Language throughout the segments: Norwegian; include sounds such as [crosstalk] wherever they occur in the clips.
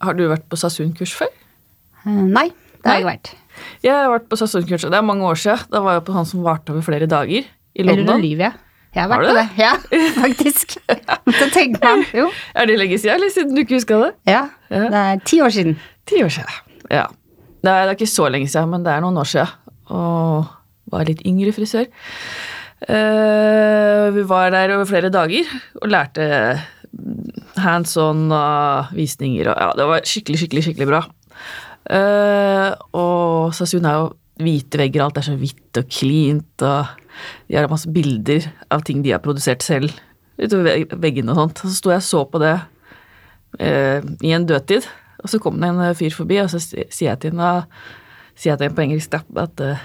Har du vært på Sasun-kurs før? Eh, Nei, det har jeg vært. Jeg har vært på Sasun-kurs, og det er mange år siden. Da var jeg på sånn som varte over flere dager i Eller London. Olivia. Jeg har Har vært du på det. [laughs] Ja, faktisk. [laughs] Måtte tenker man jo. Er det lenge siden, eller siden du ikke huska det? Ja, Ja. det er ti år siden. Ti år siden. Ja. Det er, det er ikke så lenge siden, men det er noen år siden. Og var litt yngre frisør. Uh, vi var der over flere dager og lærte hands on og visninger og Ja, det var skikkelig, skikkelig, skikkelig bra. Uh, og Sasun er jo hvite vegger, alt er så hvitt og cleant, og de har masse bilder av ting de har produsert selv utover veggene og sånt. Så sto jeg og så på det uh, i en dødtid, og så kom det en eh, fyr forbi, og så sier jeg til henne sier jeg til henne på engelsk at uh,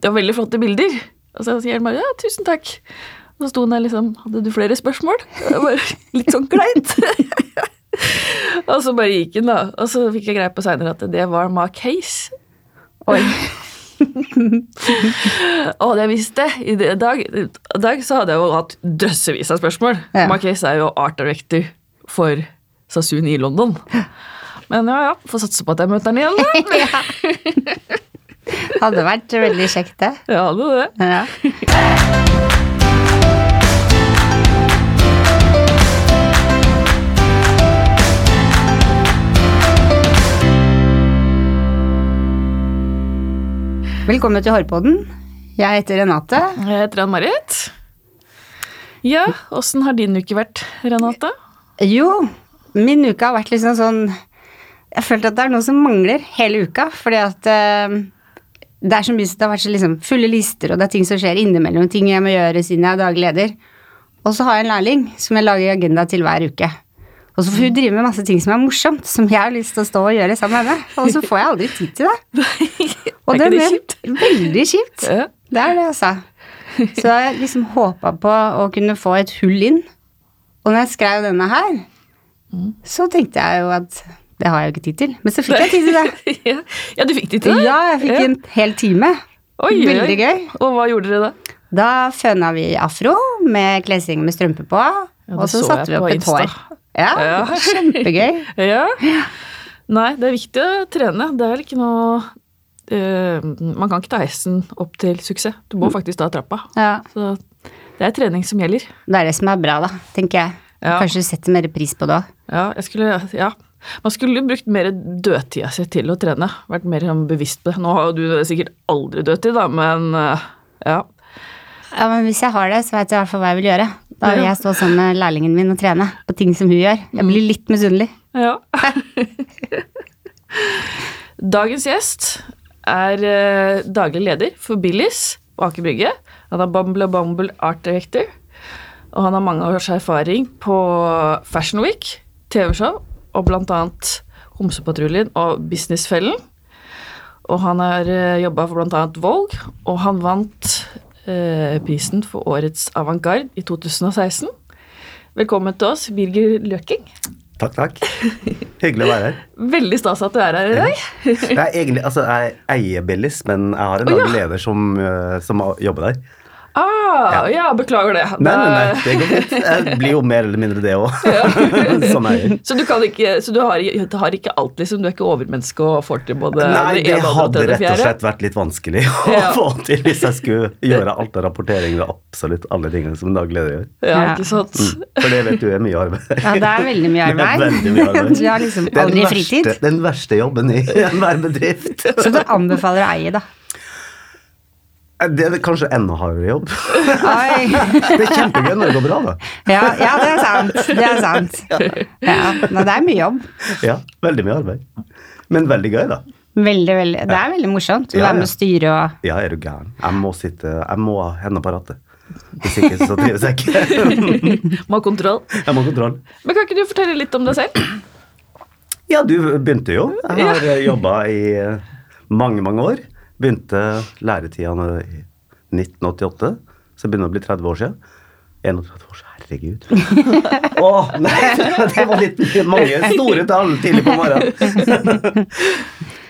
det var veldig flotte bilder. Og så sier han bare ja, tusen takk. Så sto han der liksom Hadde du flere spørsmål? Bare, litt sånn kleint. [laughs] og så bare gikk han, da. Og så fikk jeg greie på seinere at det var Mark Case. Oi. [laughs] Og det jeg visste i dag, i dag så hadde jeg jo hatt drøssevis av spørsmål. Ja. Mark Case er jo art director for Sasun i London. Men ja, ja, får satse på at jeg møter han igjen, da. [laughs] Hadde vært veldig kjekt, det. Ja, var det. Ja. Velkommen til Hårpodden. Jeg heter Renate. Jeg heter Ann-Marit. Ja, åssen har din uke vært, Renate? Jo, min uke har vært liksom sånn Jeg følte at det er noe som mangler hele uka, fordi at uh, det er så mye Det har vært så liksom fulle lister, og det er ting som skjer innimellom, ting jeg må gjøre siden jeg er daglig leder. Og så har jeg en lærling som jeg lager agenda til hver uke. Og så får hun drive med masse ting som er morsomt, som jeg har lyst til å stå og gjøre sammen med henne. Og så får jeg aldri tid til det. [laughs] Og det er? [laughs] Veldig kjipt. Det er det, altså. Så jeg liksom håpa på å kunne få et hull inn. Og når jeg skrev denne her, så tenkte jeg jo at det har jeg jo ikke tid til. Men så fikk jeg tid til det. [laughs] ja. ja, du fikk tid til? det? Ja, jeg fikk en hel time. Oi. Veldig gøy. Og hva gjorde dere da? Da føna vi afro med klesing med strømpe på, Ja, og så så satte vi opp et hår. Ja, Ja. kjempegøy. [laughs] Ja. Nei, det er viktig å trene. Det er vel ikke noe uh, Man kan ikke ta hesten opp til suksess. Du må faktisk ta trappa. Ja, Så det er trening som gjelder. Det er det som er bra, da, tenker jeg. Ja. Kanskje sette mer pris på det òg. Ja, jeg skulle, ja. Man skulle brukt mer dødtida si til å trene. Vært mer sånn bevisst på det. Nå har jo du sikkert aldri dødtid, da, men eh, ja. Ja, men hvis jeg har det, så vet jeg i hvert fall hva jeg vil gjøre. Da vil Ja. jeg stå sammen med lærlingen min og trene på ting som hun gjør. Jeg blir litt misunnelig. ja. [laughs] Dagens gjest er eh, daglig leder for Billis på Aker Brygge. Han er Bumble og Bumble Art Director. Og han har mange års erfaring på Fashion Week, TV-show og annet Homsepatruljen og Businessfellen. Og han har uh, jobba for annet Vogue, og han vant eh, prisen for Årets avantgarde i 2016. Velkommen til oss, Birger Løking. Takk, takk. Hyggelig å være her. [laughs] Veldig stas at du er her i dag. Jeg, er egentlig, altså, jeg eier Billis, men jeg har en oh, ja. leder som, øh, som jobber der. Ah, ja, beklager det. Nei, nei, nei, det går fint. Jeg blir jo mer eller mindre det òg, [laughs] [laughs] som eier. Så du, ikke, så du har, har ikke alt, liksom? Du er ikke overmenneske og får til både Nei, det det hadde rett og slett vært litt vanskelig å Ja. [laughs] få til hvis jeg skulle gjøre alt av rapportering og absolutt alle tingene som en daglig leder gjør. Ja, Ja. ikke sant? Mm. For det vet du er mye arbeid. Ja, det er veldig mye Det arbeid. veldig mye arbeid. Du har liksom Den aldri verste- fritid. Den verste jobben i enhver bedrift. Så du anbefaler å eie, da. Det er kanskje enda hardere jobb. Oi. [laughs] Det er kjempegøy når det går bra, da. Ja, ja, det er sant. Det er sant. [laughs] Ja, men det er mye jobb. Ja, veldig mye arbeid. Men veldig gøy, da. Veldig, veldig. Det er veldig morsomt. å Ja, være med ja. å styre og Ja, er du gæren. Jeg må sitte Jeg må ha hendene på rattet. Hvis ikke, så trives jeg ikke. [laughs] Må ha kontroll. Jeg må ha kontroll. Men kan ikke du fortelle litt om deg selv? Ja, du begynte jo. Jeg har jobba i eh, mange, mange år. Begynte læretida i 1988, så det begynner å bli 30 år siden. 31 år herregud. [laughs] Å, nei, [laughs] det var litt mange store tall tidlig på morgenen.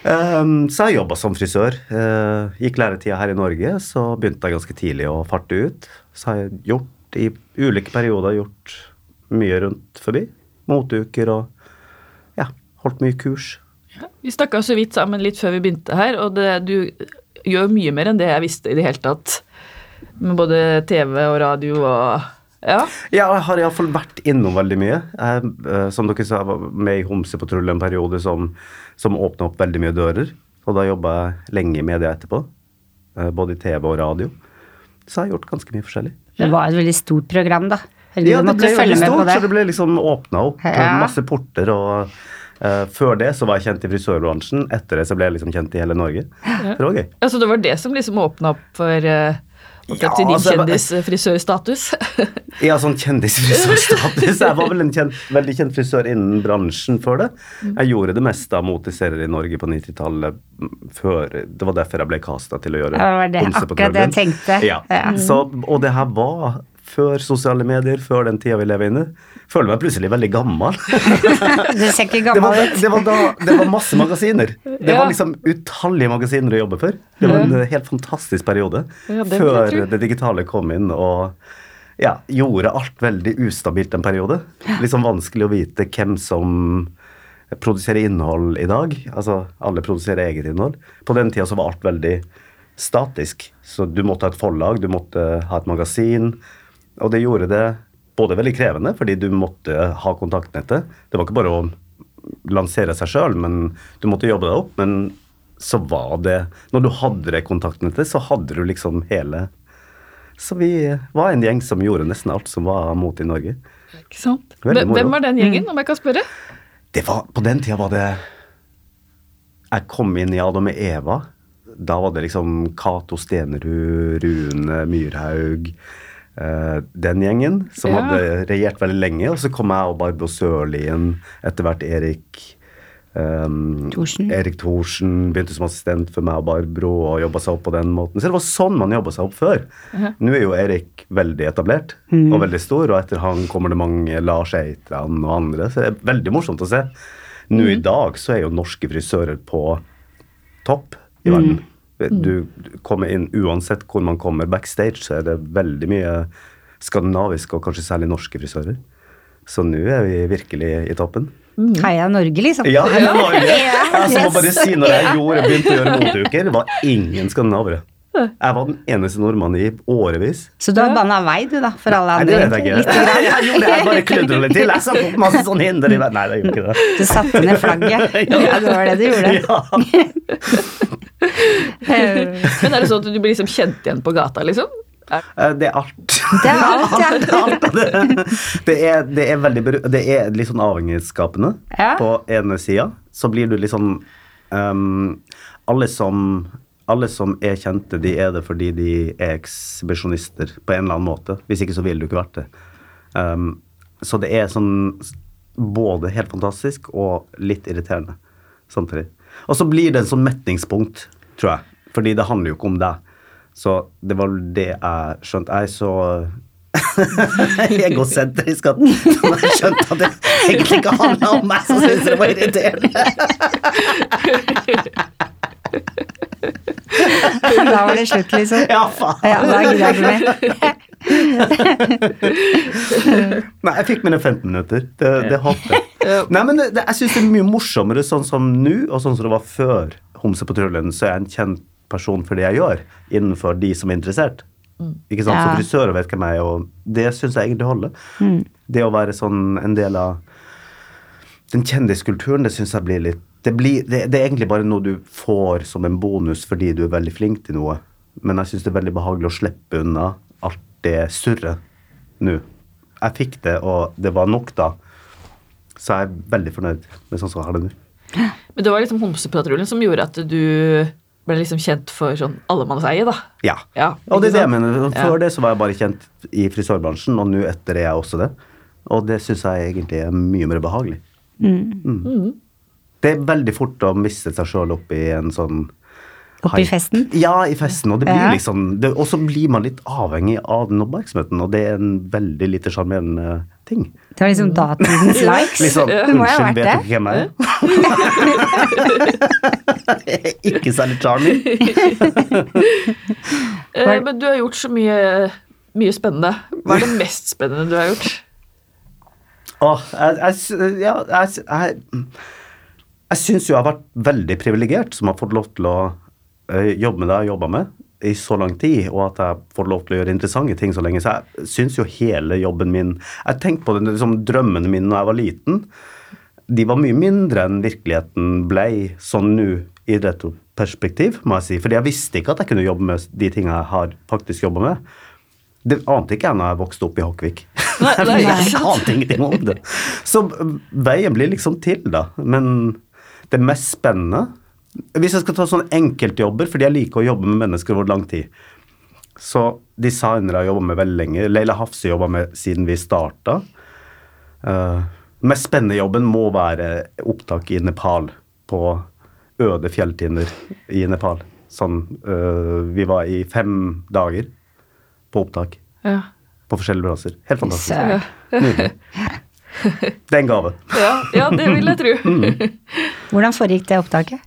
Um, [laughs] så jeg jobba som frisør. Uh, gikk læretida her i Norge, så begynte jeg ganske tidlig å farte ut. Så har jeg gjort i ulike perioder gjort mye rundt forbi. Moteuker og ja, Holdt mye kurs. Vi snakka så vidt sammen litt før vi begynte her, og det, du gjør mye mer enn det jeg visste i det hele tatt. Med både TV og radio og Ja. Ja, jeg har iallfall vært innom veldig mye. Jeg, eh, som dere sa, jeg var med i Homsepatruljen en periode som, som åpna opp veldig mye dører. Og da jobba jeg lenge i media etterpå. eh, Både i TV og radio. Så jeg har gjort ganske mye forskjellig. Det var et veldig stort program, da. Eller, Ja, det ble veldig stort, så det ble liksom åpna opp Ja. masse porter. og eh, Før det så var jeg kjent i frisørbransjen. Etter det så ble jeg liksom kjent i hele Norge. Det var gøy. Altså, det var det som liksom åpna opp for uh, Ja, til din altså, kjendisfrisørstatus. [laughs] Ja, sånn kjendisfrisørstatus. Jeg var vel en kjent, veldig kjent frisør innen bransjen før det. Jeg gjorde det meste av moteserier i Norge på 90-tallet mm, før Det var derfor jeg ble kasta til å gjøre Ja, det var det- akkurat det jeg tenkte. Ja. Ja. Så, og det her var før sosiale medier, før den tida vi lever inne. Føler meg plutselig veldig gammel. [laughs] Du ser ikke Det var, gammel ut. det, det, det var masse magasiner. Det Ja. var liksom utallige magasiner å jobbe for. Det var en helt fantastisk periode. Ja, det før det digitale kom inn og ja, gjorde alt veldig ustabilt en periode. Liksom vanskelig å vite hvem som produserer innhold i dag. Altså, alle produserer eget innhold. På den tida så var alt veldig statisk. Så du måtte ha et forlag, du måtte ha et magasin. Og det gjorde det både veldig krevende, fordi du måtte ha kontaktnettet. Det var ikke bare å lansere seg sjøl, men du måtte jobbe deg opp. Men så var det Når du hadde det kontaktnettet, så hadde du liksom hele Så vi var en gjeng som gjorde nesten alt som var mot i Norge. Ikke sant? Veldig Hvem hvem var den gjengen, om jeg kan spørre? Det var, på den tida var det Jeg kom inn i Adam og Eva. Da var det liksom Cato Stenerud, Rune Myrhaug eh, Den gjengen som Ja. hadde regjert veldig lenge. Og så kom jeg og Barbro Sørlien, etter hvert Erik um, Thorsen. Erik Thorsen begynte som assistent for meg og Barbro og jobba seg opp på den måten. Så det var sånn man jobba seg opp før. Nå er jo Erik veldig etablert og veldig stor, og etter han kommer det mange Lars Eitran og andre. Så det er veldig morsomt å se. Nå i dag så er jo norske frisører på topp i verden. Du, du kommer inn uansett hvor man kommer backstage, så er det veldig mye skandinaviske og kanskje særlig norske frisører. Så nå er vi virkelig i toppen. Heia Norge, liksom. Ja, heia Norge. [laughs] Ja, Jeg må bare si når jeg gjorde, begynte å gjøre moteuker, var ingen skandinavere. Jeg var den eneste nordmannen i årevis. Så du har banna vei, du, da, for alle Nei, det andre? vet jeg ikke. [laughs] Jeg gjorde det, jeg bare kludra litt til. Jeg satte opp masse sånne hinder i veien. Nei, det gjorde ikke det. Du satte ned flagget. [laughs] Ja, det var det du gjorde. Ja. [laughs] Men er det sånn at du blir liksom kjent igjen på gata, liksom? Eh, Det er alt. Det er alt, ja. [laughs] Det er, alt. Det, det er, det er veldig Det er litt sånn avhengighetsskapende. Ja. På ene sida så blir du litt sånn um, alle, som, alle som er kjente, de er det fordi de er ekshibisjonister på en eller annen måte. Hvis ikke så ville du ikke vært det. Um, så det er sånn både helt fantastisk og litt irriterende samtidig. Og så blir det en sånn metningspunkt, tror jeg. Fordi det handler jo ikke om deg. Så det var det jeg skjønte. Jeg er så [laughs] egosentrisk at jeg skjønte at det egentlig ikke handla om meg, så syntes jeg det var irriterende. Da var det slutt, liksom. Ja, faen. Ja, da gidder jeg ikke mer. Nei, jeg fikk mine 15 minutter. Det, det holdt jeg. Nei, men det, det, jeg syns det er mye morsommere sånn som nå, og sånn som det var før Homsepatruljen, så er jeg en kjent person for det jeg gjør, innenfor de som er interessert. Ikke sant? Så Ja. frisører vet hvem jeg er, og det syns jeg egentlig holder. Det å være sånn en del av den kjendiskulturen, det syns jeg blir litt det, blir, det, det er egentlig bare noe du får som en bonus fordi du er veldig flink til noe. Men jeg syns det er veldig behagelig å slippe unna alt det surret nå. Jeg fikk det, og det var nok da. Så jeg er veldig fornøyd med sånn som jeg har det nå. Men det var liksom Homsepatruljen som gjorde at du ble liksom kjent for sånn allemannseie, da. Ja. Ja, og det er det jeg mener. mener. Ja. Det så var jeg bare kjent i frisørbransjen, og nå etter er jeg også det. Og det syns jeg egentlig er mye mer behagelig. Mm. Mm. Det er veldig fort å miste seg sjøl opp i en sånn Oppi festen? Ja, i festen. Og det blir Ja. liksom det- Og så blir man litt avhengig av den oppmerksomheten, og det er en veldig lite sjarmerende ting. Det var liksom datidens [laughs] likes. Liksom, unnskyld, vet du dere hvem jeg er? [laughs] Ikke særlig charming. [laughs] Eh, men du har gjort så mye, mye spennende. Hva er det mest spennende du har gjort? Åh, jeg, jeg, ja, jeg, jeg Jeg syns jo jeg har vært veldig privilegert som har fått lov til å eh, jobbe med det jeg har jobba med i så lang tid, og at jeg får lov til å gjøre interessante ting så lenge. Så jeg syns jo hele jobben min Jeg tenkte på det liksom drømmene mine da jeg var liten. De var mye mindre enn virkeligheten ble sånn nå i retroperspektiv, må jeg si. Fordi jeg visste ikke at jeg kunne jobbe med de tingene jeg har faktisk jobba med. Det ante ikke jeg når jeg vokste opp i Hokkvik. [laughs] Jeg ante ingenting om det. Så veien blir liksom til, da. Men det mest spennende Hvis jeg skal ta sånne enkeltjobber, fordi jeg liker å jobbe med mennesker over lang tid Så designere har jeg jobba med veldig lenge. Leila Hafse jobba med siden vi starta. Uh, mest spennende jobben må være opptak i Nepal, på øde fjelltinder i Nepal. Sånn, uh, vi var i fem dager på opptak Ja. på forskjellige plasser. Helt fantastisk. Nydelig. Det er en gave. [laughs] Ja, ja, det vil jeg tro. [laughs] Mm. Hvordan foregikk det opptaket?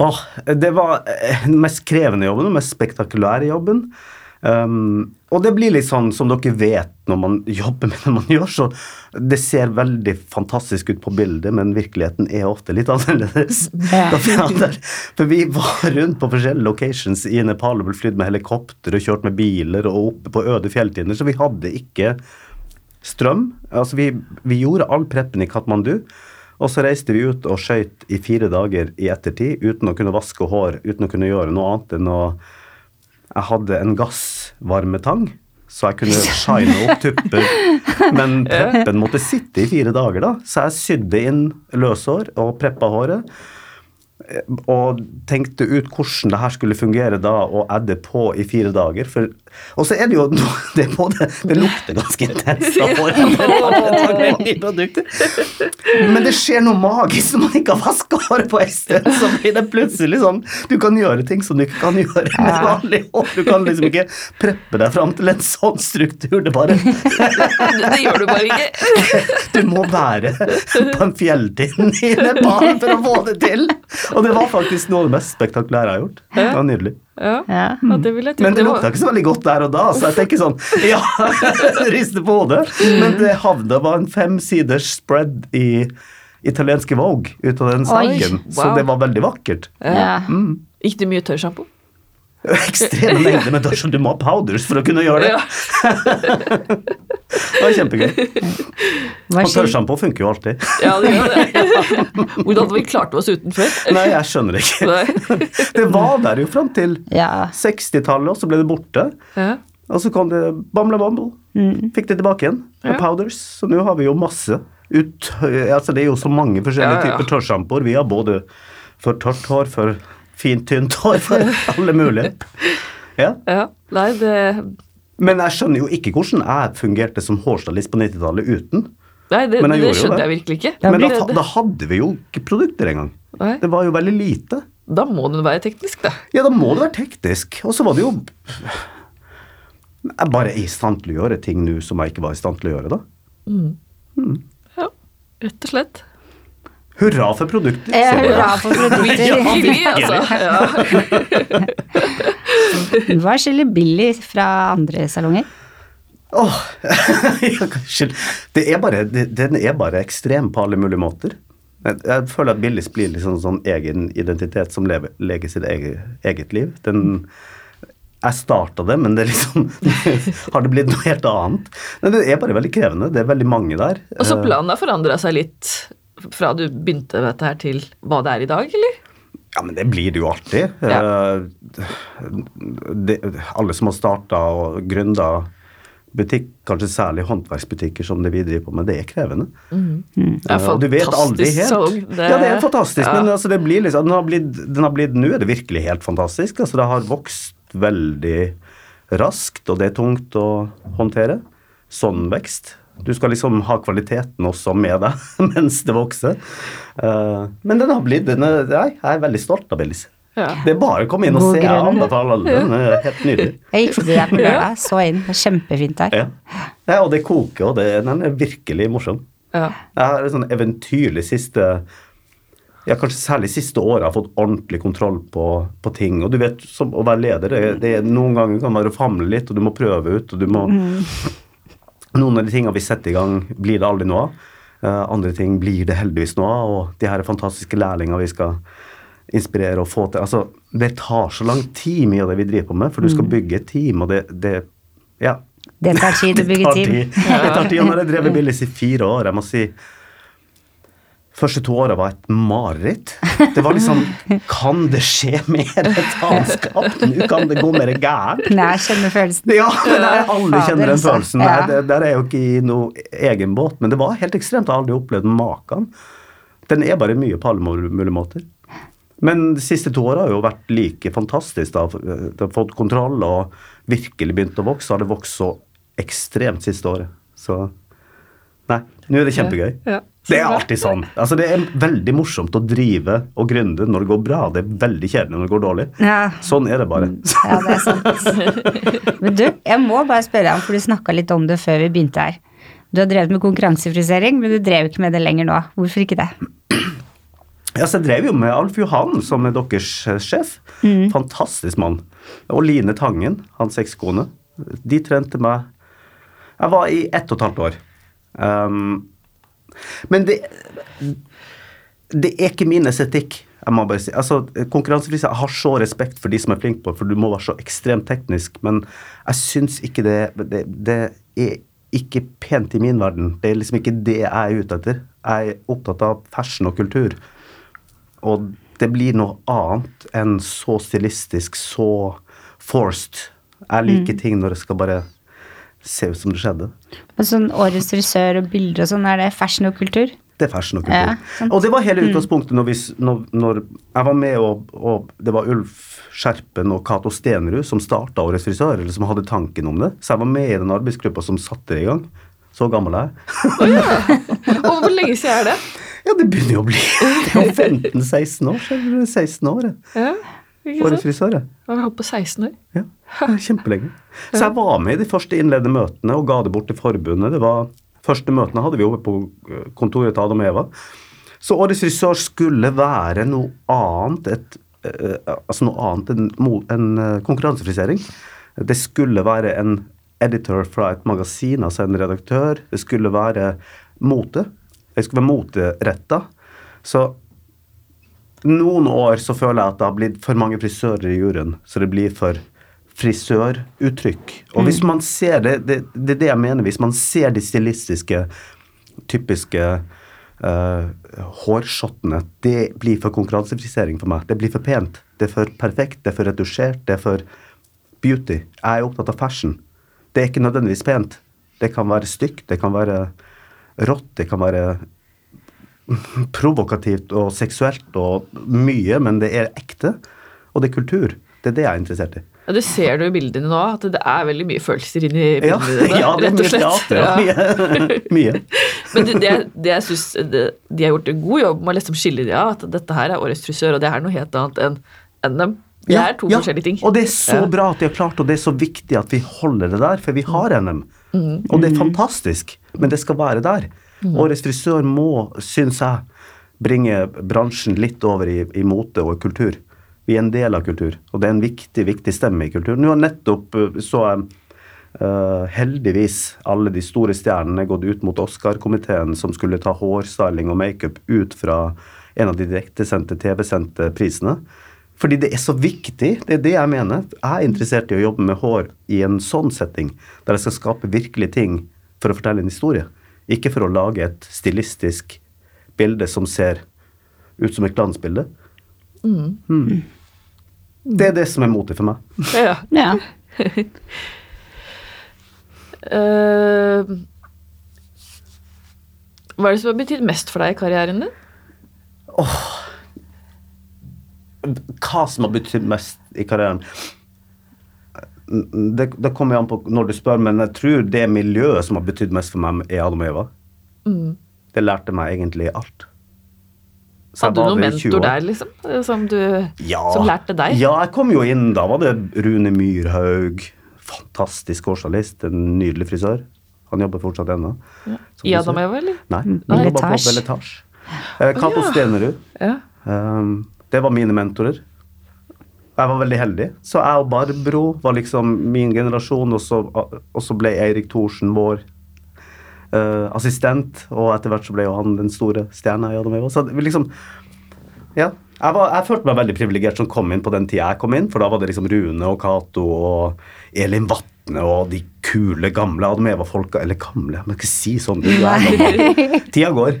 Oh, det var eh, den mest krevende jobben, den mest spektakulære jobben. Um, og det blir litt sånn som dere vet når man [laughs] jobber med det man gjør, så det ser veldig fantastisk ut på bildet, men virkeligheten er ofte litt annerledes. For vi var rundt på forskjellige locations i Nepal og ble flydd med helikopter og kjørt med biler og oppe på øde fjelltinder, så vi hadde ikke strøm. Altså vi, vi gjorde all preppen i Katmandu. Og så reiste vi ut og skøyt i fire dager i ettertid uten å kunne vaske hår, uten å kunne gjøre noe annet enn å Jeg hadde en gassvarmetang, så jeg kunne shine opp tupper. Men [laughs] preppen måtte sitte i fire dager, da. Så jeg sydde inn løshår og preppa håret. eh, Og tenkte ut hvordan det her skulle fungere da, og adde på i fire dager. For, og så er det jo [laughs] Det, både, det lukter ganske intenst av [laughs] håret. Men det skjer noe magisk når man ikke har vaska håret på en stund. Så blir det plutselig sånn Du kan gjøre ting som du ikke kan gjøre med vanlig hår. Du kan liksom ikke preppe deg fram til en sånn struktur. Det bare Det gjør du bare ikke. [laughs] Du må være på en fjelltind i Nepal for å få det til. Og det var faktisk noe av det mest spektakulære jeg har gjort. Det var nydelig. Ja, Ja. ja det vil jeg tro. Men det lukta ikke så veldig godt der og da, så jeg tenker sånn [laughs] Ja, [laughs] rister på hodet. Men det havna var en femsiders spread i italienske Vogue ut av den saken, wow. Så det var veldig vakkert. Ja. Gikk det mye tørrsjampo? Ekstreme mengder med dusj, og du må ha powders for å kunne gjøre det. Ja. [laughs] Det var kjempegøy. Og tørrsjampo funker jo alltid. ja, det gjør det. [laughs] Hvordan hadde vi klart oss uten før? Nei, jeg skjønner ikke. [laughs] Det var der jo fram til Ja. 60-tallet, og så ble det borte. Ja. Og så kom det Bamble Bumble. Mm. Fikk det tilbake igjen. Ja. Powders. Så nå har vi jo masse. Ut, altså det er jo så mange forskjellige Ja, ja. typer tørrsjampoer. Vi har både for tørt hår, for fint, tynt hår, for [laughs] alle mulige. Ja. ja. Nei, det Men jeg skjønner jo ikke hvordan jeg fungerte som hårstylist på 90-tallet uten. Nei, det, Men jeg det skjønte det. jeg virkelig ikke. Men da, da hadde vi jo ikke produkter engang. Nei. Det var jo veldig lite. Da må det være teknisk, da. Ja, da må det være teknisk. Og så var det jo Jeg bare er i stand til å gjøre ting nå som jeg ikke var i stand til å gjøre da. Ja, rett og slett. Hurra for produkter. Eh, hurra for produkter. ja, Hyggelig, altså. Hva skiller Billy fra andre salonger? Åh, [laughs] oh. Det er bare, det, den er bare ekstrem på alle mulige måter. Jeg, føler at Billis blir liksom sånn egen identitet som lever, leger sitt eget, eget liv. Den, jeg starta det, men det liksom [laughs] har det blitt noe helt annet. Men det er bare veldig krevende. Det er veldig mange der. Og så Eh, planen har forandra seg litt fra du begynte med dette her til hva det er i dag, eller? Ja, men det blir det jo alltid. Ja. Det, alle som har starta og gründa butikk, kanskje særlig håndverksbutikker som det vi driver på med, det er krevende. Det er Eh, og du vet aldri helt. det... Ja, det er fantastisk, ja. men altså, det blir liksom, den har blitt, den har blitt, nå er det virkelig helt fantastisk. Altså, det har vokst veldig raskt, og det er tungt å håndtere. Sånn vekst. Du skal liksom ha kvaliteten også med deg [laughs] mens det vokser. Eh, men den har blitt, den er, jeg er veldig stolt av Bellis. Ja. Det er bare å komme inn og God se. Jeg grunn. anbefaler alle. Den er helt nydelig. [laughs] Jeg gikk forbi der på lørdag, så inn. Det er Kjempefint der. Ja. ja, og det koker, og det, den er virkelig morsom. Ja. Jeg har et sånn eventyrlig siste ja, kanskje særlig siste året har fått ordentlig kontroll på, på ting. Og du vet, som å være leder, det, det er noen ganger kan være å famle litt, og du må prøve ut, og du må Noen av de tingene vi setter i gang, blir det aldri noe av. Eh, andre ting blir det heldigvis noe av, og de her fantastiske lærlingene vi skal inspirere og få til. Altså, det tar så lang tid mye av det vi driver på med, for du skal Mm. bygge et team, og det, det Ja. Det tar tid å [laughs] bygge team. Det tar tid. Og når jeg drev med Billis i fire år, jeg må si Første to åra var et mareritt. Det var liksom [laughs] Kan det skje mer et anskap? Nå kan det gå mer gærent. Nei, jeg kjenner følelsen. Ja, men jeg, alle kjenner den altså. følelsen. Nei, det, der er jo ikke i noe egen båt, men det var helt ekstremt. Jeg har aldri opplevd maken. Den er bare mye på alle mulige måter. Men de siste to åra har jo vært like fantastisk. da. Det har fått kontroll og virkelig begynt å vokse. Har det vokst så ekstremt siste året. Så nei, nå er det kjempegøy. Ja. Det er alltid sånn. Altså, det er veldig morsomt å drive og gründe når det går bra. Det er veldig kjedelig når det går dårlig. Ja. Sånn er det bare. Ja, det er sant. Men du, jeg må bare spørre deg om, for du snakka litt om det før vi begynte her. Du har drevet med konkurransefrisering, men du drev ikke med det lenger nå. Hvorfor ikke det? Ja, så Jeg drev jo med Alf Johan, som er deres sjef. sjef. Fantastisk mann. Og Line Tangen, hans ekskone. De trente meg Jeg var i ett og et halvt år. Um, men det Det er ikke min estetikk. Jeg må bare si. Altså, Konkurransefrihet Jeg har så respekt for de som er flinke på for du må være så ekstremt teknisk, men jeg syns ikke det, det Det er ikke pent i min verden. Det er liksom ikke det jeg er ute etter. Jeg er opptatt av fashion og kultur. Og det blir noe annet enn så stilistisk, så forced. Jeg liker ting når det skal bare se ut som det skjedde. Men sånn Årets frisør og bilder og sånn, er det fashion og kultur? Det er fashion og kultur. Ja, og det var hele utgangspunktet når, vi, når, når jeg var med og, og det var Ulf Skjerpen og Cato Stenerud som starta Årets frisør, eller som hadde tanken om det. Så jeg var med i den arbeidsgruppa som satte det i gang. Så gammel er jeg. Og hvor lenge siden er det? [laughs] Ja, det begynner jo å bli [laughs] Det er jo 15-16 år siden. 16 år. Ja, ikke Årets sant? frisør. jeg. Har vi holdt på 16 år. Ja, det er kjempelenge. [laughs] Så jeg var med i de første innledende møtene og ga det bort til forbundet. Det var Første møtene hadde vi oppe på eh, kontoret til Adam og Eva. Så Årets frisør skulle være noe annet, et, eh, altså noe annet enn en eh, konkurransefrisering. Det skulle være en editor fra et magasin, altså en redaktør. Det skulle være mote. Det skulle være moteretta. Så noen år så føler jeg at det har blitt for mange frisører i juryen, så det blir for frisøruttrykk. Og hvis man ser det, det, det er det jeg mener, hvis man ser de stilistiske, typiske uh, hårshottene, det blir for konkurransefrisering for meg. Det blir for pent. Det er for perfekt, det er for retusjert, det er for beauty. Jeg er opptatt av fashion. Det er ikke nødvendigvis pent. Det kan være stygt, det kan være rått, det kan være [laughs] provokativt og seksuelt og mye, men det er ekte, og det er kultur. Det er det jeg er interessert i. Ja, Det ser du i bildene nå, at det er veldig mye følelser inni Ja, bildene dine. ja det er rett og mye slett. teater og [laughs] mye. mye. Men det, det, det jeg synes de har gjort en god jobb med å liksom skille det av, at dette her er årets frisør, og det er noe helt annet enn NM. Det er to forskjellige ting. Og det er så Ja. bra at de har klart, og det er så viktig at vi holder det der, for vi har NM. Mm. Og det er fantastisk, men det skal være der. Årets frisør må, syns jeg, bringe bransjen litt over i, i mote og kultur. Vi er en del av kultur, og det er en viktig, viktig stemme i kultur. Nå har nettopp eh, så jeg eh, heldigvis alle de store stjernene gått ut mot Oscar-komiteen som skulle ta hårstyling og makeup ut fra en av de direktesendte TV-sendte prisene. Fordi det er så viktig. Det er det jeg mener. Jeg er interessert i å jobbe med hår i en sånn setting, der jeg skal skape virkelige ting for å fortelle en historie. Ikke for å lage et stilistisk bilde som ser ut som et glansbilde. Mm. Det er det som er motet for meg. Ja. Ja. uh, [laughs] hva er det som har betydd mest for deg i karrieren din? Hva som har betydd mest i karrieren det, det kommer an på når du spør, men jeg tror det miljøet som har betydd mest for meg, er Adam og Eva. Mm. Det lærte meg egentlig alt. Så Hadde du noen der i 20 mentor der, liksom? eh, Som, du, Ja. som lærte deg? Ja, jeg kom jo inn. Da var det Rune Myrhaug. Fantastisk årsjournalist. En nydelig frisør. Han jobber fortsatt ennå. Ja. I Adam Eva, eller? Nei, Mm. han jobber på Belletage. Eh, Cato ja. Stenerud. Ja. Um, det var mine mentorer. Jeg var veldig heldig. Så jeg og Barbro var liksom min generasjon, og så, og så ble Eirik Thorsen vår eh, assistent, og etter hvert så ble jo han den store stjerna i Adam Eva. Så liksom, ja. Jeg, var, jeg følte meg veldig privilegert som kom inn på den tida jeg kom inn, for da var det liksom Rune og Cato og Elin Vatne og de kule, gamle Adam Eva-folka Eller gamle, men ikke si sånn. Du er gammel. Tida går. [laughs]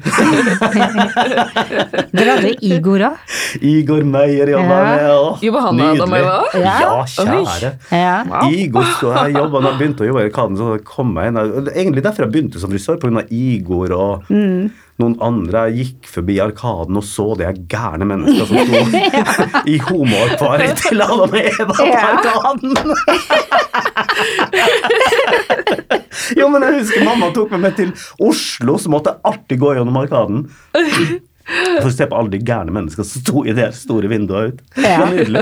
Dere hadde Igor òg. Igor Meyer jobba Ja. med. Åh, Jobba han med Adam nydelig. Eva? Ja, Ja. kjære. Ja. Wow. Igor så jeg jobbet, da jeg begynte å jobbe i Arkaden, så kom jeg inn. det Egentlig derfor jeg begynte som frisør, pga. Igor og noen andre. Gikk forbi Arkaden og så de gærne menneskene som sto [laughs] i homoakvariet til Adam og Eva på Ja. Arkaden. [laughs] jo, men jeg husker mamma tok meg med til Oslo, så måtte jeg alltid gå gjennom Arkaden. For å se på alle de gærne menneskene som sto i det store vinduet ut. Det var Ja. nydelig.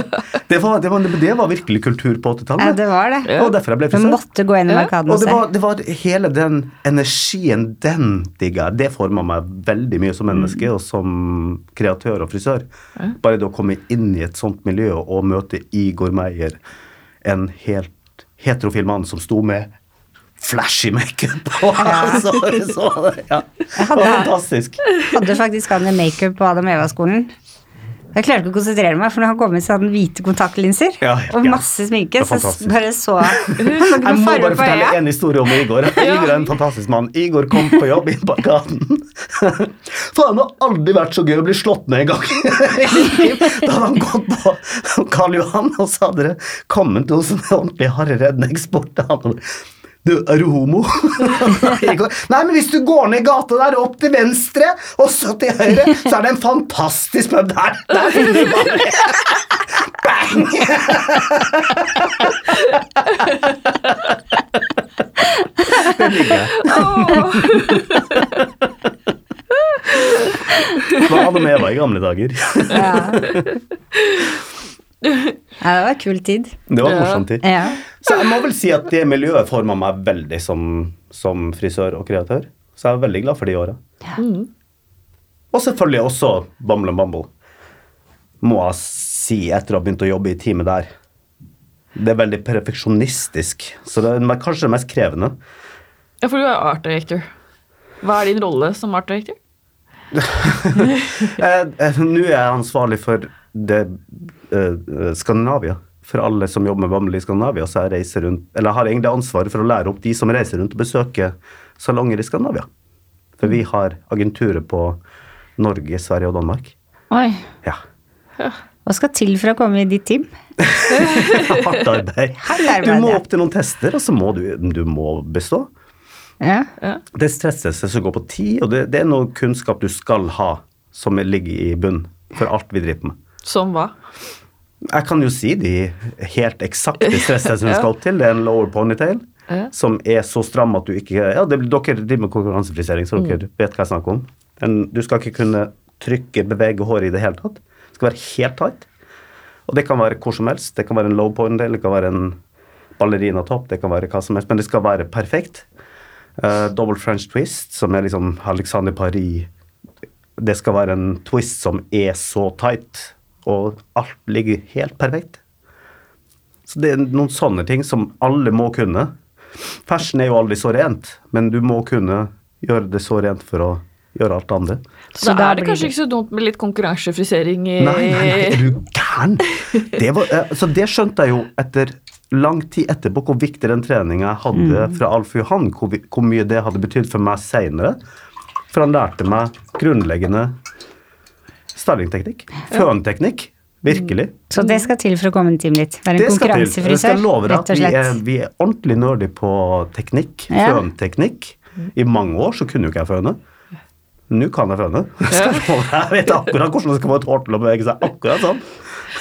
Det var, det var, det var virkelig kultur på 80-tallet. ja, det var det. Og derfor jeg ble Du måtte gå inn i. Arkaden Og og det se. var, det var hele den energien, den digga. Det forma meg veldig mye som menneske og som kreatør og frisør. Bare det å komme inn i et sånt miljø og møte Igor Meyer, en helt heterofil mann som sto med flashy makeup på. [laughs] [laughs] så, så, ja. Det var fantastisk. Hadde faktisk han i makeup på Adam Eva-skolen. Jeg klarte ikke å konsentrere meg, for når han kom med så hadde han hvite kontaktlinser Ja, og masse sminke. Så bare så [laughs] Jeg må bare fortelle en historie om Igor. [laughs] Igor er en fantastisk mann. Igor kom på jobb inn på Arkaden. Faen, det har aldri vært så gøy å bli slått ned en gang. [laughs] da hadde han gått på Karl Johan, og så hadde det kommet noen en ordentlig harde og Du, er du homo? [laughs] Nei, men hvis du går ned gata der, opp til venstre, og så til høyre, så er det en fantastisk pub der. Der finner du bare [laughs] Bang! [laughs] Det ligger jeg. Det hadde og Eva i gamle dager. Ja. Ja, det var en kul tid. Det var en morsom tid. Ja. Så jeg må vel si at det miljøet forma meg veldig som, som frisør og kreatør. Så jeg er veldig glad for de åra. Og selvfølgelig også Bumble and Bumble, må jeg si, etter å ha begynt å jobbe i teamet der. Det er veldig perfeksjonistisk, så det er kanskje det mest krevende. Ja, for du er art director. Hva er din rolle som art director? [laughs] Eh, eh, Nå er jeg ansvarlig for det uh, Skandinavia. For alle som jobber med Bamble i Skandinavia. Så jeg reiser rundt, eller jeg har egentlig ansvaret for å lære opp de som reiser rundt og besøker salonger i Skandinavia. For vi har agenturer på Norge, Sverige og Danmark. Oi. Ja. Hva skal til for å komme i ditt team? [laughs] [laughs] Hardt arbeid. Du må opp til noen tester, og så må du, du må bestå. Ja. Det er stresstester som går på tid, og det, det er noe kunnskap du skal ha, som ligger i bunn for alt vi driver med. Som hva? Jeg kan jo si de helt eksakte stresstestene [laughs] ja. skal til. Det er en lower ponytail Ja. som er så stram at du ikke Ja, det, dere driver med konkurransefrisering, så dere vet hva jeg snakker om. En, du skal ikke kunne trykke, bevege håret i det hele tatt. Det skal være helt tight. Og det kan være hvor som helst. Det kan være en low ponytail, det kan være en ballerina-topp, det kan være hva som helst, men det skal være perfekt. Uh, double French twist, som er liksom Alexander Paris Det skal være en twist som er så tight, og alt ligger helt perfekt. Så det er noen sånne ting som alle må kunne. Fersen er jo aldri så rent, men du må kunne gjøre det så rent for å gjøre alt det andre. Så, da er det kanskje ikke så dumt med litt konkurransefrisering i Nei, nei, nei, er du gæren? Det, var, eh, så det skjønte jeg jo etter lang tid etterpå, hvor viktig den treninga jeg hadde fra Alf Johan, hvor, hvor mye det hadde betydd for meg seinere. For han lærte meg grunnleggende stylingteknikk. Fønteknikk. Virkelig. Så det skal til for å komme en i teamet ditt? Være en Det skal til. Jeg konkurransefrisør, skal love deg rett at og vi er, slett? vi er ordentlig nerdy på teknikk. Ja. Fønteknikk. I mange år så kunne jo ikke jeg føne. Nå kan jeg føne. Ja. [laughs] jeg. Jeg vet akkurat hvordan det skal få et hår til å bevege seg akkurat sånn.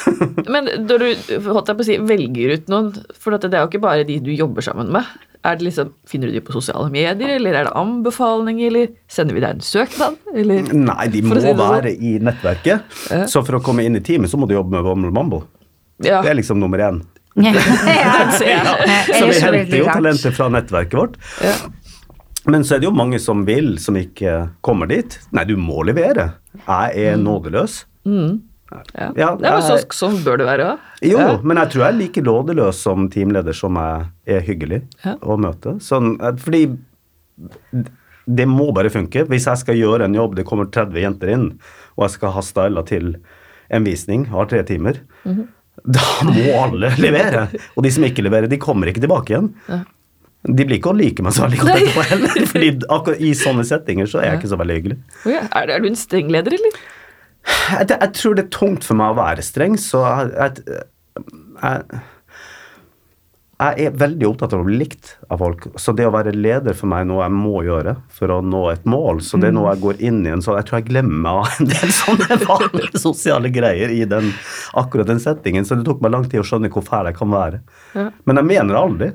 [laughs] Men når du holdt jeg på å si, velger ut noen, for det er jo ikke bare de du jobber sammen med. Er det liksom, Finner du de på sosiale medier, eller er det anbefalinger, eller sender vi deg en søknad? Eller? Nei, de må si være sånn. være i nettverket. Ja. Så for å komme inn i teamet, så må du jobbe med Bumble Mumble. Ja, Det er liksom nummer én. [laughs] [laughs] ja. Så vi henter jo talenter fra nettverket vårt. ja. Men så er det jo mange som vil, som ikke kommer dit. Nei, du må levere. Jeg er ja. nådeløs. Ja, ja men så, jeg- sånn bør det være òg. Jo, Ja. men jeg tror jeg er like nådeløs som teamleder som jeg er hyggelig Ja. å møte. Sånn, eh, fordi det må bare funke. Hvis jeg skal gjøre en jobb, det kommer 30 jenter inn, og jeg skal ha styla til en visning, har tre timer, da må alle [laughs] levere. Og de som ikke leverer, de kommer ikke tilbake igjen. De blir ikke å like meg så veldig godt etterpå heller, [laughs] fordi akkurat i sånne settinger så er jeg ikke så veldig hyggelig. Ja, Er, er du en streng leder, eller? Jeg, jeg tror det er tungt for meg å være streng, så jeg, jeg, jeg, er veldig opptatt av å bli likt av folk. Så det å være leder for meg er noe jeg må gjøre for å nå et mål. Så det er noe jeg går inn i en sånn Jeg tror jeg glemmer av en del [laughs] sånne vanlige sosiale greier i den, akkurat den settingen. Så det tok meg lang tid å skjønne hvor fæl jeg kan være. Men jeg mener det aldri.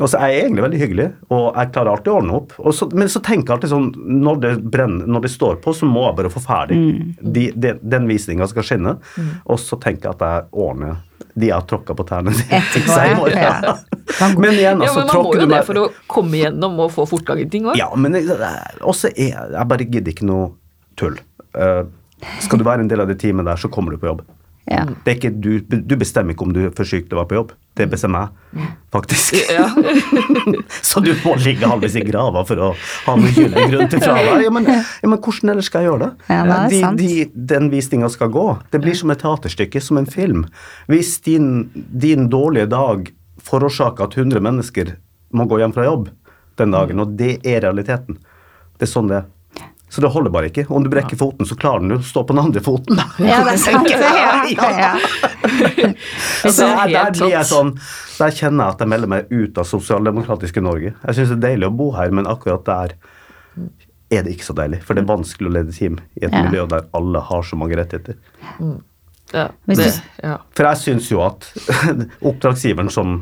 Og så er jeg egentlig veldig hyggelig, og jeg klarer alltid å ordne opp. Så, men så tenker jeg alltid sånn når det brenner, når det står på, så må jeg bare få ferdig. De, de, den visninga skal skinne. Og så tenker jeg at jeg ordner de har tråkka på tærne Etterpå, senere. ja. [laughs] Men igjen, altså, Ja, men Man må jo det for å komme igjennom og få fortgang i ting òg. Ja, men jeg- også er jeg bare gidder ikke noe tull. Uh, skal du være en del av det teamet der, så kommer du på jobb. Ja. Det er ikke, du, du bestemmer ikke om du er for syk til å være på jobb. Det bestemmer jeg, faktisk. Ja. [laughs] [laughs] så du må ligge halvveis i grava for å ha noen gyllen grunn til fravær. Ja, men, ja, men hvordan ellers skal jeg gjøre det? Ja, det de, de, den visninga skal gå. Det blir som et teaterstykke, som en film. Hvis din, din dårlige dag forårsaker at 100 mennesker må gå hjem fra jobb den dagen, og det er realiteten. Det er sånn det er. Så det holder bare ikke. Om du brekker foten, så klarer du å stå på den andre foten. [laughs] Ja, det er sant. [laughs] Ja, ja. [laughs] Så det er der, der blir jeg sånn Der kjenner jeg at jeg melder meg ut av sosialdemokratiske Norge. Jeg syns det er deilig å bo her, men akkurat der er det ikke så deilig. For det er vanskelig å lede team i et Ja. miljø der alle har så mange rettigheter. Ja, det, ja. For jeg syns jo at oppdragsgiveren som,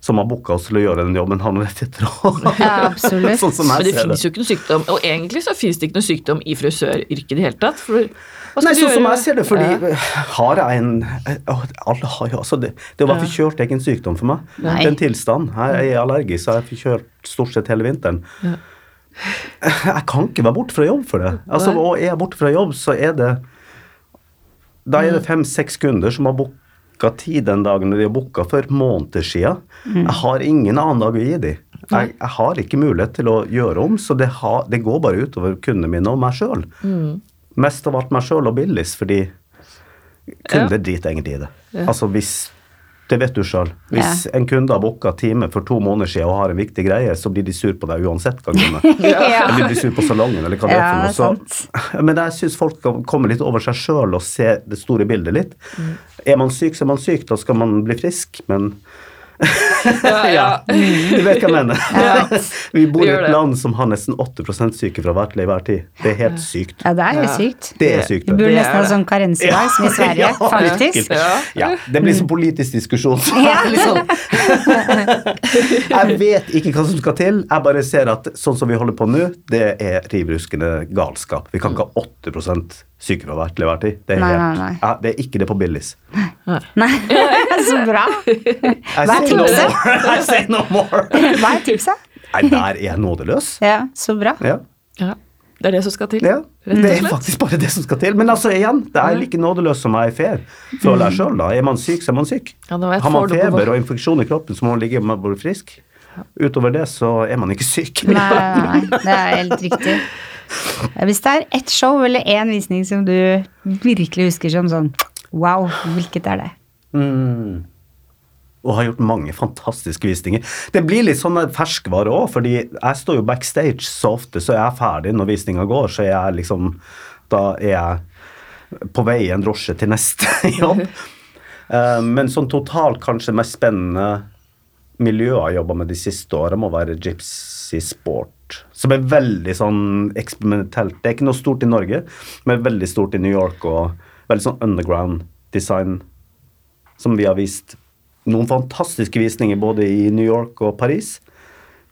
som har booka oss til å gjøre den jobben, har noen rettigheter òg. [laughs] Ja, absolutt. sånn som Men jeg det ser det. jo ikke noe sykdom, og egentlig så finnes det ikke noe sykdom i frisøryrket i det hele tatt. For hva skal Nei, sånn som jeg ser det, fordi Ja. har jeg en Alle har jo altså det, det å være forkjølt er ikke en sykdom for meg. Nei. Den tilstanden. tilstand. Jeg er allergisk, så jeg er forkjølt stort sett hele vinteren. Jeg kan ikke være borte fra jobb for det. Altså, og er jeg borte fra jobb, så er det Da er det fem-seks kunder som har booka tid den dagen de har booka for måneder siden. Jeg har ingen annen dag å gi dem. Jeg, jeg har ikke mulighet til å gjøre om, så det, ha, det går bare utover kundene mine og meg sjøl. Mest av alt meg sjøl og Billis, fordi kunder driter egentlig i det. Altså hvis Det vet du sjøl. Hvis en kunde har booka time for to måneder siden og har en viktig greie, så blir de sur på deg uansett hva grunnen er. Ja. Eller blir sur på salongen, eller hva det er for noe. Så, [laughs] men jeg syns folk skal komme litt over seg sjøl og se det store bildet litt. Er man syk, så er man syk. Da skal man bli frisk, men [laughs] ja, du vet hva jeg mener. [laughs] Vi bor i et land som har nesten 8 sykefravær til enhver tid. Det er helt sykt. Ja, det er jo sykt. Det er sykt. Vi burde nesten ha sånn karensdag som i [laughs] Sverige, Ja, faktisk. Ja. Ja, det blir sånn politisk diskusjon. så jeg vet ikke hva som skal til. Jeg bare ser at sånn som vi holder på nå, det er riv ruskende galskap. Vi kan ikke ha 8 sykefravær til enhver tid. Det er, Nei, helt, nei, nei. Ja, det er ikke det på Billis. Nei, så bra. I Tipset? I say no more. [laughs] Hva [laughs] er tipset? Nei, der er jeg nådeløs. Ja, så bra. Ja. Ja, det er det som skal til. Ja, det er faktisk bare det som skal til. Men altså igjen, det er like nådeløst som jeg er fair. Føler jeg sjøl, da. Er man syk, så er man syk. Ja, det var et Har man feber og infeksjon i kroppen, så må man ligge og være bli frisk. Utover det så er man ikke syk. Nei, nei, nei, det er helt riktig. Hvis det er ett show eller én visning som du virkelig husker som sånn wow, hvilket er det? Mm. Og har gjort mange fantastiske visninger. Det blir litt sånn ferskvare òg, fordi jeg står jo backstage så ofte, så er jeg ferdig når visninga går, så er jeg liksom Da er jeg på vei i en drosje til neste [laughs] jobb. Eh, Men sånn totalt kanskje mest spennende miljøet jeg har jobba med de siste åra, må være Gypsy Sport. Som er veldig sånn eksperimentelt. Det er ikke noe stort i Norge, men veldig stort i New York og veldig sånn underground design som vi har vist noen fantastiske visninger både i New York og Paris.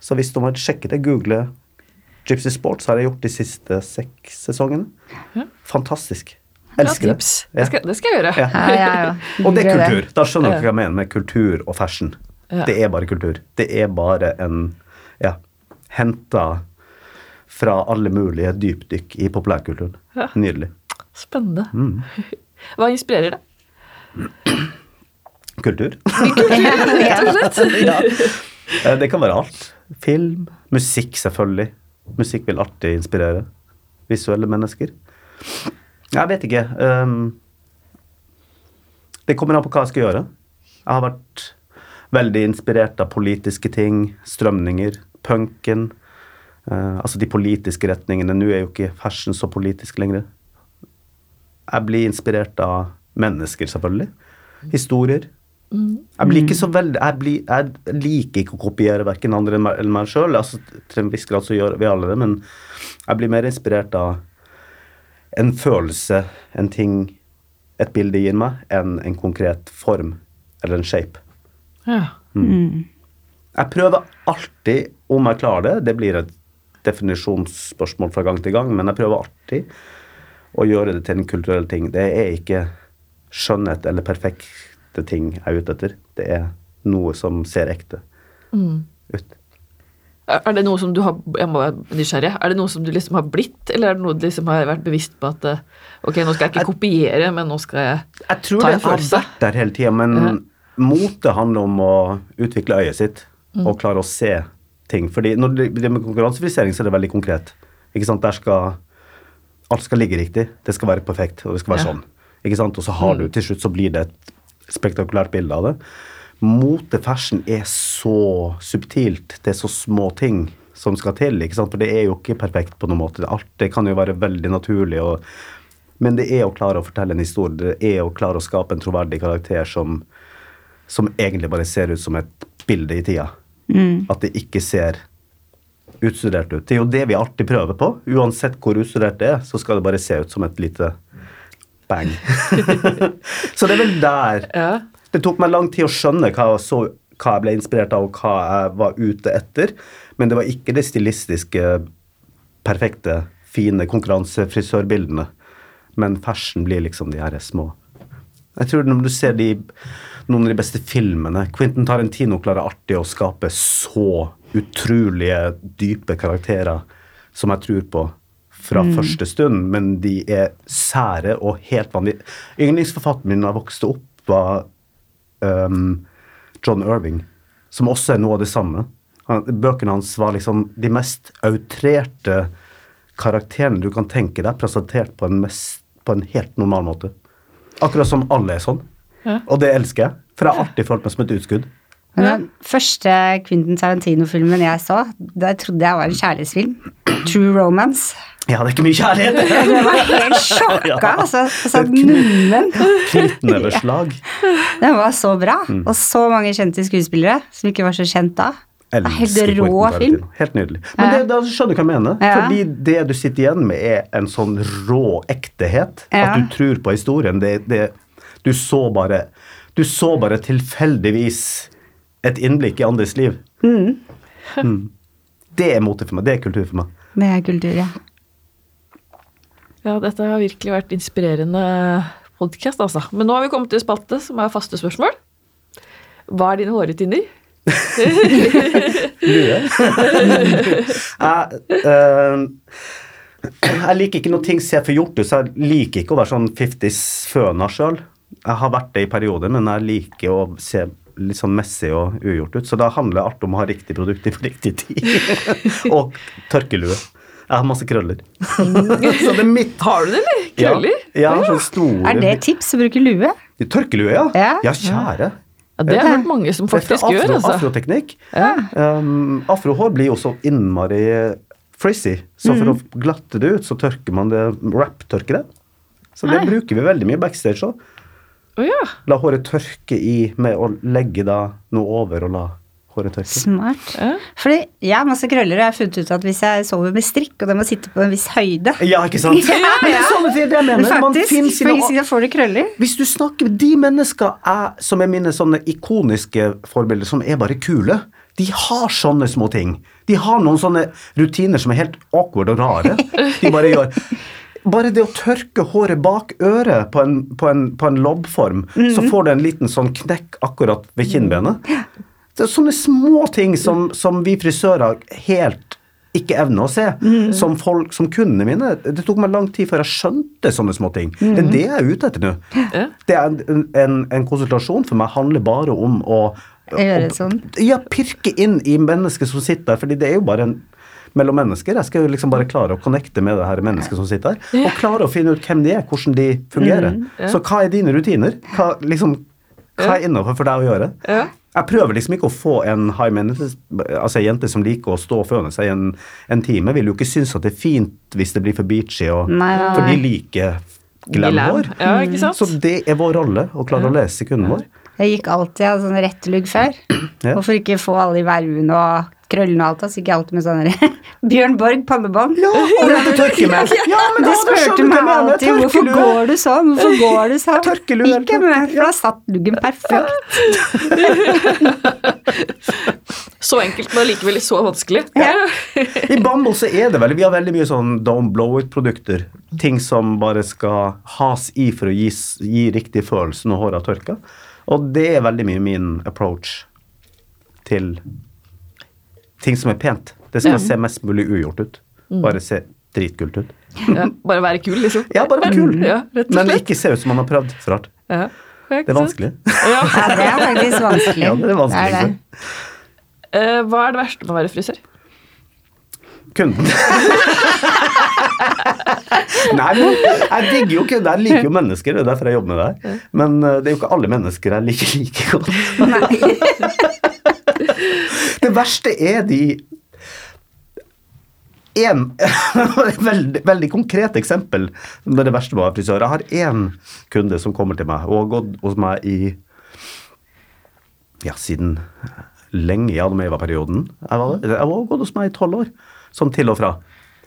Så hvis du har sjekket det, google Gypsy Sports, har jeg gjort de siste seks sesongene. Fantastisk. Elsker det. Ja. Det, skal, det skal jeg gjøre. Ja. Ja, ja, ja. [laughs] Og det er kultur. Da skjønner dere hva jeg mener med kultur og fashion. Ja. Det er bare kultur. Det er bare en ja, henta fra alle mulige dypdykk i populærkulturen. Ja. Nydelig. Spennende. Mm. [laughs] Hva inspirerer deg? [clears throat] Kultur. [laughs] Ja. Eh, Det kan være alt. Film, musikk selvfølgelig. Musikk vil alltid inspirere visuelle mennesker. Jeg vet ikke. ehm, det kommer an på hva jeg skal gjøre. Jeg har vært veldig inspirert av politiske ting, strømninger, punken. eh, altså de politiske retningene. Nå er jo ikke fashion så politisk lenger. Jeg blir inspirert av mennesker, selvfølgelig. Historier. Jeg blir ikke så veldig Jeg, blir, jeg liker ikke å kopiere verken andre eller meg- sjøl. Altså, til en viss grad så gjør vi alle det, men jeg blir mer inspirert av en følelse, en ting, et bilde gir meg, enn en konkret form eller en shape. Ja. Jeg prøver alltid, om jeg klarer det, det blir et definisjonsspørsmål fra gang til gang, men jeg prøver alltid å gjøre det til en kulturell ting. Det er ikke skjønnhet eller perfekte ting jeg er ute etter. Det er noe som ser ekte ut. Er det noe som du har Jeg må være nysgjerrig. Er det noe som du liksom har blitt, eller er det noe du liksom har vært bevisst på at eh, Ok, nå skal jeg ikke kopiere, men nå skal jeg Jeg tror Ta en det har følelse. vært der hele tida, men mote handler om å utvikle øyet sitt og klare å se ting. Fordi når det det med konkurransefrisering, så er det veldig konkret. Ikke sant? Der skal Alt skal ligge riktig. Det skal være perfekt, og det skal være Ja. sånn. Ikke sant? Og så har du til slutt så blir det et spektakulært bilde av det. Motefashion er så subtilt. Det er så små ting som skal til. ikke sant? For det er jo ikke perfekt på noen måte. Alt det kan jo være veldig naturlig. og men det er å klare å fortelle en historie. Det er å klare å skape en troverdig karakter som, som egentlig bare ser ut som et bilde i tida. At det ikke ser utstudert ut. Det er jo det vi alltid prøver på. Uansett hvor utstudert det er, så skal det bare se ut som et lite bang. [laughs] så det er vel der Ja. Det tok meg lang tid å skjønne hva jeg, så, hva jeg ble inspirert av, og hva jeg var ute etter. Men det var ikke det stilistiske, perfekte, fine konkurransefrisørbildene. Men fashion blir liksom de her små. Jeg tror når du ser de, noen av de beste filmene Quentin Tarantino klarer artig å skape så utrolige, dype karakterer som jeg tror på fra første stund, men de er sære og helt vanlige. Yndlingsforfatteren min da jeg vokste opp, var um, John Irving, som også er noe av det samme. Han, bøkene hans var liksom de mest outrerte karakterene du kan tenke deg, presentert på en, mest, på en helt normal måte. Akkurat som alle er sånn. Ja. Og det elsker jeg, for jeg har alltid følt meg som et utskudd. Men den første Quentin Tarantino-filmen jeg så, der trodde jeg var en kjærlighetsfilm. True Romance. Ja, det er ikke mye kjærlighet! [laughs] Jeg var helt [laughs] sjokka. Ja. altså, så Det er nummen. Knyttneveslag. [laughs] Den var så bra. Mm. Og så mange kjente skuespillere som ikke var så kjent da. Det er Helt rå film. Helt nydelig. Men det, da skjønner du hva jeg mener. Ja. Fordi det du sitter igjen med, er en sånn rå ektehet. Ja. At du tror på historien. Det, det, du så bare Du så bare tilfeldigvis et innblikk i andres liv. Mm. Det er mote for meg. Det er kultur for meg. Det er kultur, ja. Ja, dette har virkelig vært inspirerende podkast, altså. Men nå har vi kommet til spalte som er faste spørsmål. Hva er dine hårrutiner? [laughs] [laughs] jeg, eh, jeg liker ikke noe ting ser for gjort ut, så jeg liker ikke å være sånn 50s-føna sjøl. Jeg har vært det i perioder, men jeg liker å se litt sånn messig og ugjort ut. Så da handler alt om å ha riktig produkt i riktig tid. [laughs] og tørkelue. Jeg har masse krøller. [laughs] så det er mitt Har du det, eller? Krøller? Ja, ja sånn store Er det et tips å bruke lue? Tørkelue, ja. Ja. Ja, kjære. Ja, det har jeg hørt mange som faktisk afro, gjør, altså. Afroteknikk. Ja. Um, afrohår blir jo så innmari frizzy, så for mm. å glatte det ut, så tørker man det wrap-tørker det. Så det Nei. bruker vi veldig mye backstage òg. Oh, ja. La håret tørke i med å legge da noe over og la håret tørke. Smart. Ja. Fordi jeg har masse krøller, og jeg har funnet ut at hvis jeg sover med strikk, og det må sitte på en viss høyde Ja, ikke sant? [laughs] Ja, Men det er sånne det jeg mener. Man Faktisk, finner for sine får du krøller. Hvis du snakker med de mennesker som er mine sånne ikoniske forbilder, som er bare kule, de har sånne små ting. De har noen sånne rutiner som er helt awkward og rare. De bare gjør Bare det å tørke håret bak øret på en, på en, på en lobbform, så får du en liten sånn knekk akkurat ved kinnbenet. Det er sånne små ting som, som vi frisører helt ikke evner å se. Som folk, som kundene mine. Det tok meg lang tid før jeg skjønte sånne små ting. Det er det jeg er ute etter nå. Ja. Det er en, en, en konsultasjon for meg handler bare om å å- sånn. Ja, pirke inn i mennesket som sitter der, fordi det er jo bare en mellom mennesker. Jeg skal jo liksom bare klare å connecte med det her mennesket som sitter her, og klare å finne ut hvem de er, hvordan de fungerer. ja. Så hva er dine rutiner? Hva, liksom, hva er innafor for deg å gjøre? Ja. Jeg prøver liksom ikke å få en high maintenance, altså en jente som liker å stå og føne seg i en, en time, vil jo ikke synes at det er fint hvis det blir for beachy, og, Nei, nei, for de liker Glam. glamour. Ja, ikke sant? Så det er vår rolle å klare å lese kunden vår. Jeg gikk alltid av sånn rett lugg før. Ja. Hvorfor ikke få alle de vervene og krøllene og alt? Da så gikk jeg alltid med sånn [laughs] Bjørn Borg pannebånd. Ja, og det tørke med. Ja, men De spurte du meg alltid hvorfor går du sånn, hvorfor går du sånn? Tørkelue Ikke med, for da satt luggen perfekt. [laughs] Så enkelt, men allikevel så vanskelig. I Bumble så er det veldig Vi har veldig mye sånn don't blow it-produkter. Ting som bare skal has i for å gi, gi riktig følelse når håret har tørka. Og det er veldig mye min approach til ting som er pent. Det skal se mest mulig ugjort ut. Bare se dritkult ut. Ja, bare være kul, liksom. Ja, bare være kul. Ja, rett og Men ikke se ut som man har prøvd for hardt. Ja. Det er vanskelig. Ja. Det er faktisk vanskelig. Ja, det er vanskelig. Det er det. Uh, hva er det verste med å være frisør? Kunden. Nei, men jeg digger jo kunder. Jeg liker jo mennesker, det er derfor jeg jobber med det her. Men eh, det er jo ikke alle mennesker jeg liker like godt. [laughs] Det verste er de en [laughs] veldig, veldig konkret eksempel med det verste med å. Jeg har én kunde som kommer til meg og har gått hos meg i ja, siden lenge i Admeva-perioden. Jeg jeg gått hos meg i tolv år, sånn til og fra.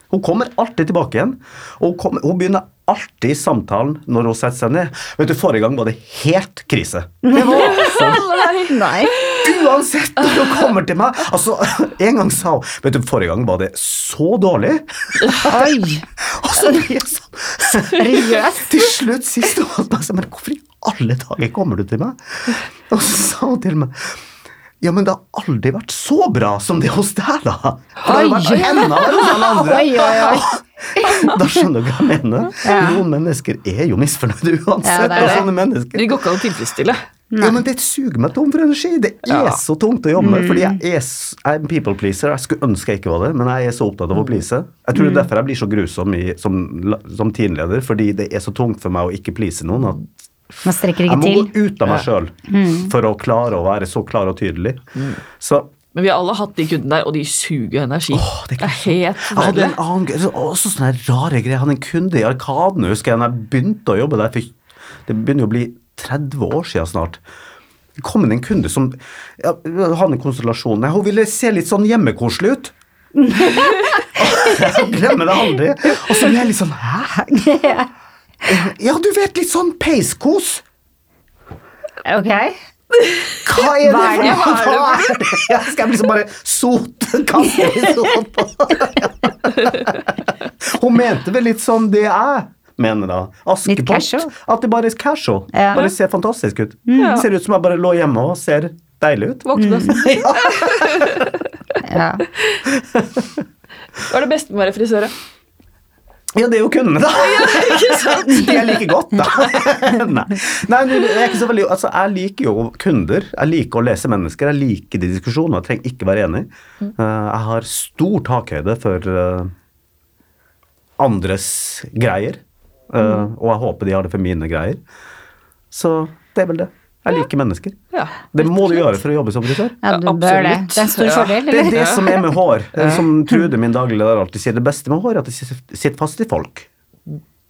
Hun kommer alltid tilbake igjen, og hun, kommer, hun begynner alltid samtalen når hun setter seg ned. Vet du, Forrige gang var det helt krise. Det var så [laughs] Nei. Uansett når hun kommer til meg Altså, En gang sa hun Vet du, forrige gang var det så dårlig. Oi. [laughs] Og så blir jeg sånn Seriøst? Til slutt siste år meg sa, Men hvorfor i alle dager kommer du til meg? Og så sa hun til meg ja, men det har aldri vært så bra som det hos deg, da. For det har vært enda verre hos alle andre. Oi, oi, oi. [laughs] Da skjønner du hva jeg mener. Ja. Noen mennesker er jo misfornøyde uansett. Ja, det er det. sånne mennesker. De går ikke an å tilfredsstille. Ja, men det suger meg tom for energi. Det er Ja. så tungt å jobbe med. Fordi jeg er, jeg er en people pleaser. Jeg skulle ønske jeg ikke var det, men jeg er så opptatt av å please. Jeg tror det er derfor jeg blir så grusom i, som, som teamleder, fordi det er så tungt for meg å ikke please noen. at Man strekker jeg må til. gå ut av meg sjøl for å klare å være så klar og tydelig. Så Men vi har alle hatt de kundene der, og de suger energi. Åh, det er det er helt jeg hadde en annen Også sånne rare greier. Jeg hadde en kunde i Arkaden, husker jeg, da jeg begynte å jobbe der. For det begynner jo å bli 30 år siden snart. Det kom inn en kunde som ja, hadde en konstellasjon. Nei, Hun ville se litt sånn hjemmekoselig ut. [laughs] jeg glemmer det aldri. Og så ble jeg litt sånn Hæ? [laughs] Ja, du vet, litt sånn peiskos. Ok. Hva er det Hva er for noe? Hva er det? Ja, skal jeg liksom bare sote kaffe i sot på? Hun mente vel litt sånn det jeg mener, da. Askepott. At det bare er casual. Ja. Bare ser fantastisk ut. Ja. Ser ut som jeg bare lå hjemme og ser deilig ut. Våkne. [laughs] Ja. Hva er det beste med å være frisør? da? Ja, det er jo kundene, da. [laughs] [laughs] De jeg liker godt, da. [laughs] Nei, Nei jeg, er ikke så veldig, altså, jeg liker jo kunder. Jeg liker å lese mennesker. Jeg liker de diskusjonene. Jeg trenger ikke være enig. Mm. Eh, jeg har stor takhøyde for eh, andres greier. Eh, Mm. og jeg håper de har det for mine greier. Så det er vel det. Jeg liker mennesker. Ja. Det må du gjøre for å jobbe som frisør. ja, du bør det. Det er en stor Ja. fordel, Det er det som er med hår. Som Trude, min daglige leder, alltid sier. Det beste med hår er at det sitter fast i folk.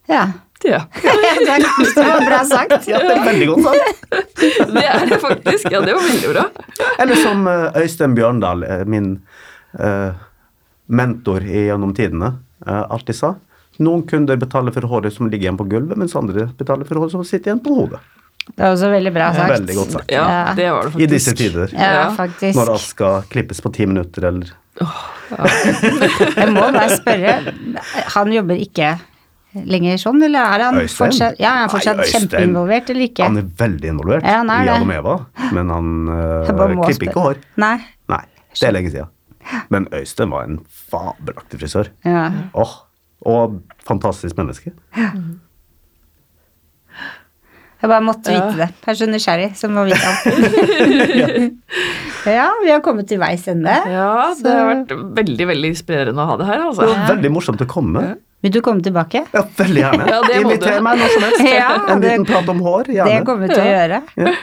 Ja. ja. [laughs] Det var bra sagt. Ja, det er veldig godt sagt. [laughs] Det er det faktisk. Ja, det var veldig bra. Eller som eh, Øystein Bjørndal, eh, min uh, mentor gjennom tidene, uh, alltid sa. Noen kunder betaler for håret som ligger igjen på gulvet, mens andre betaler for håret som sitter igjen på hodet. Det var også veldig bra sagt. Veldig godt sagt. Ja, Ja. det var det I disse tider. Ja, Ja. faktisk. Når alt skal klippes på ti minutter, eller [laughs] Jeg må bare spørre, han jobber ikke lenger sånn, eller er han Øystein? fortsatt, ja, er han fortsatt Nei, kjempeinvolvert, eller ikke? Han er veldig involvert Ja, han er i det. Adam Eva, men han [laughs] øh, klipper ikke hår. Nei. Nei, det er lenge siden. Men Øystein var en fabelaktig frisør. Ja. Åh, og fantastisk menneske. Jeg bare måtte Ja. vite det. Jeg er så nysgjerrig, så må vite alt. [laughs] Ja, vi har kommet til veis ende. Ja, det har vært veldig veldig inspirerende å ha det her, Det altså. var veldig morsomt å komme. Vil du komme tilbake? Ja, veldig gjerne. Ja, det Inviter meg når som helst. [laughs] Ja, en liten prat om hår, Det kommer vi til å gjøre. Ja.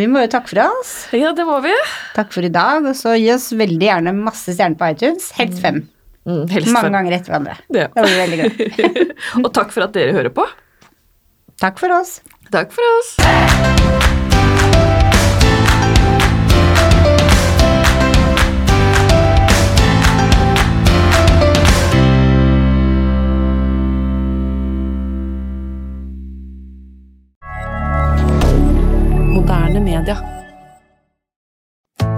Vi må jo takke for oss. Ja, det må vi. Takk for i dag. Og så gi oss veldig gjerne masse stjerner på iTunes. Helst fem. Mm, helst Mange fem. ganger etter hverandre. Ja. Da blir veldig gøy. [laughs] Og takk for at dere hører på. Takk for oss. Takk for oss. Moderne media.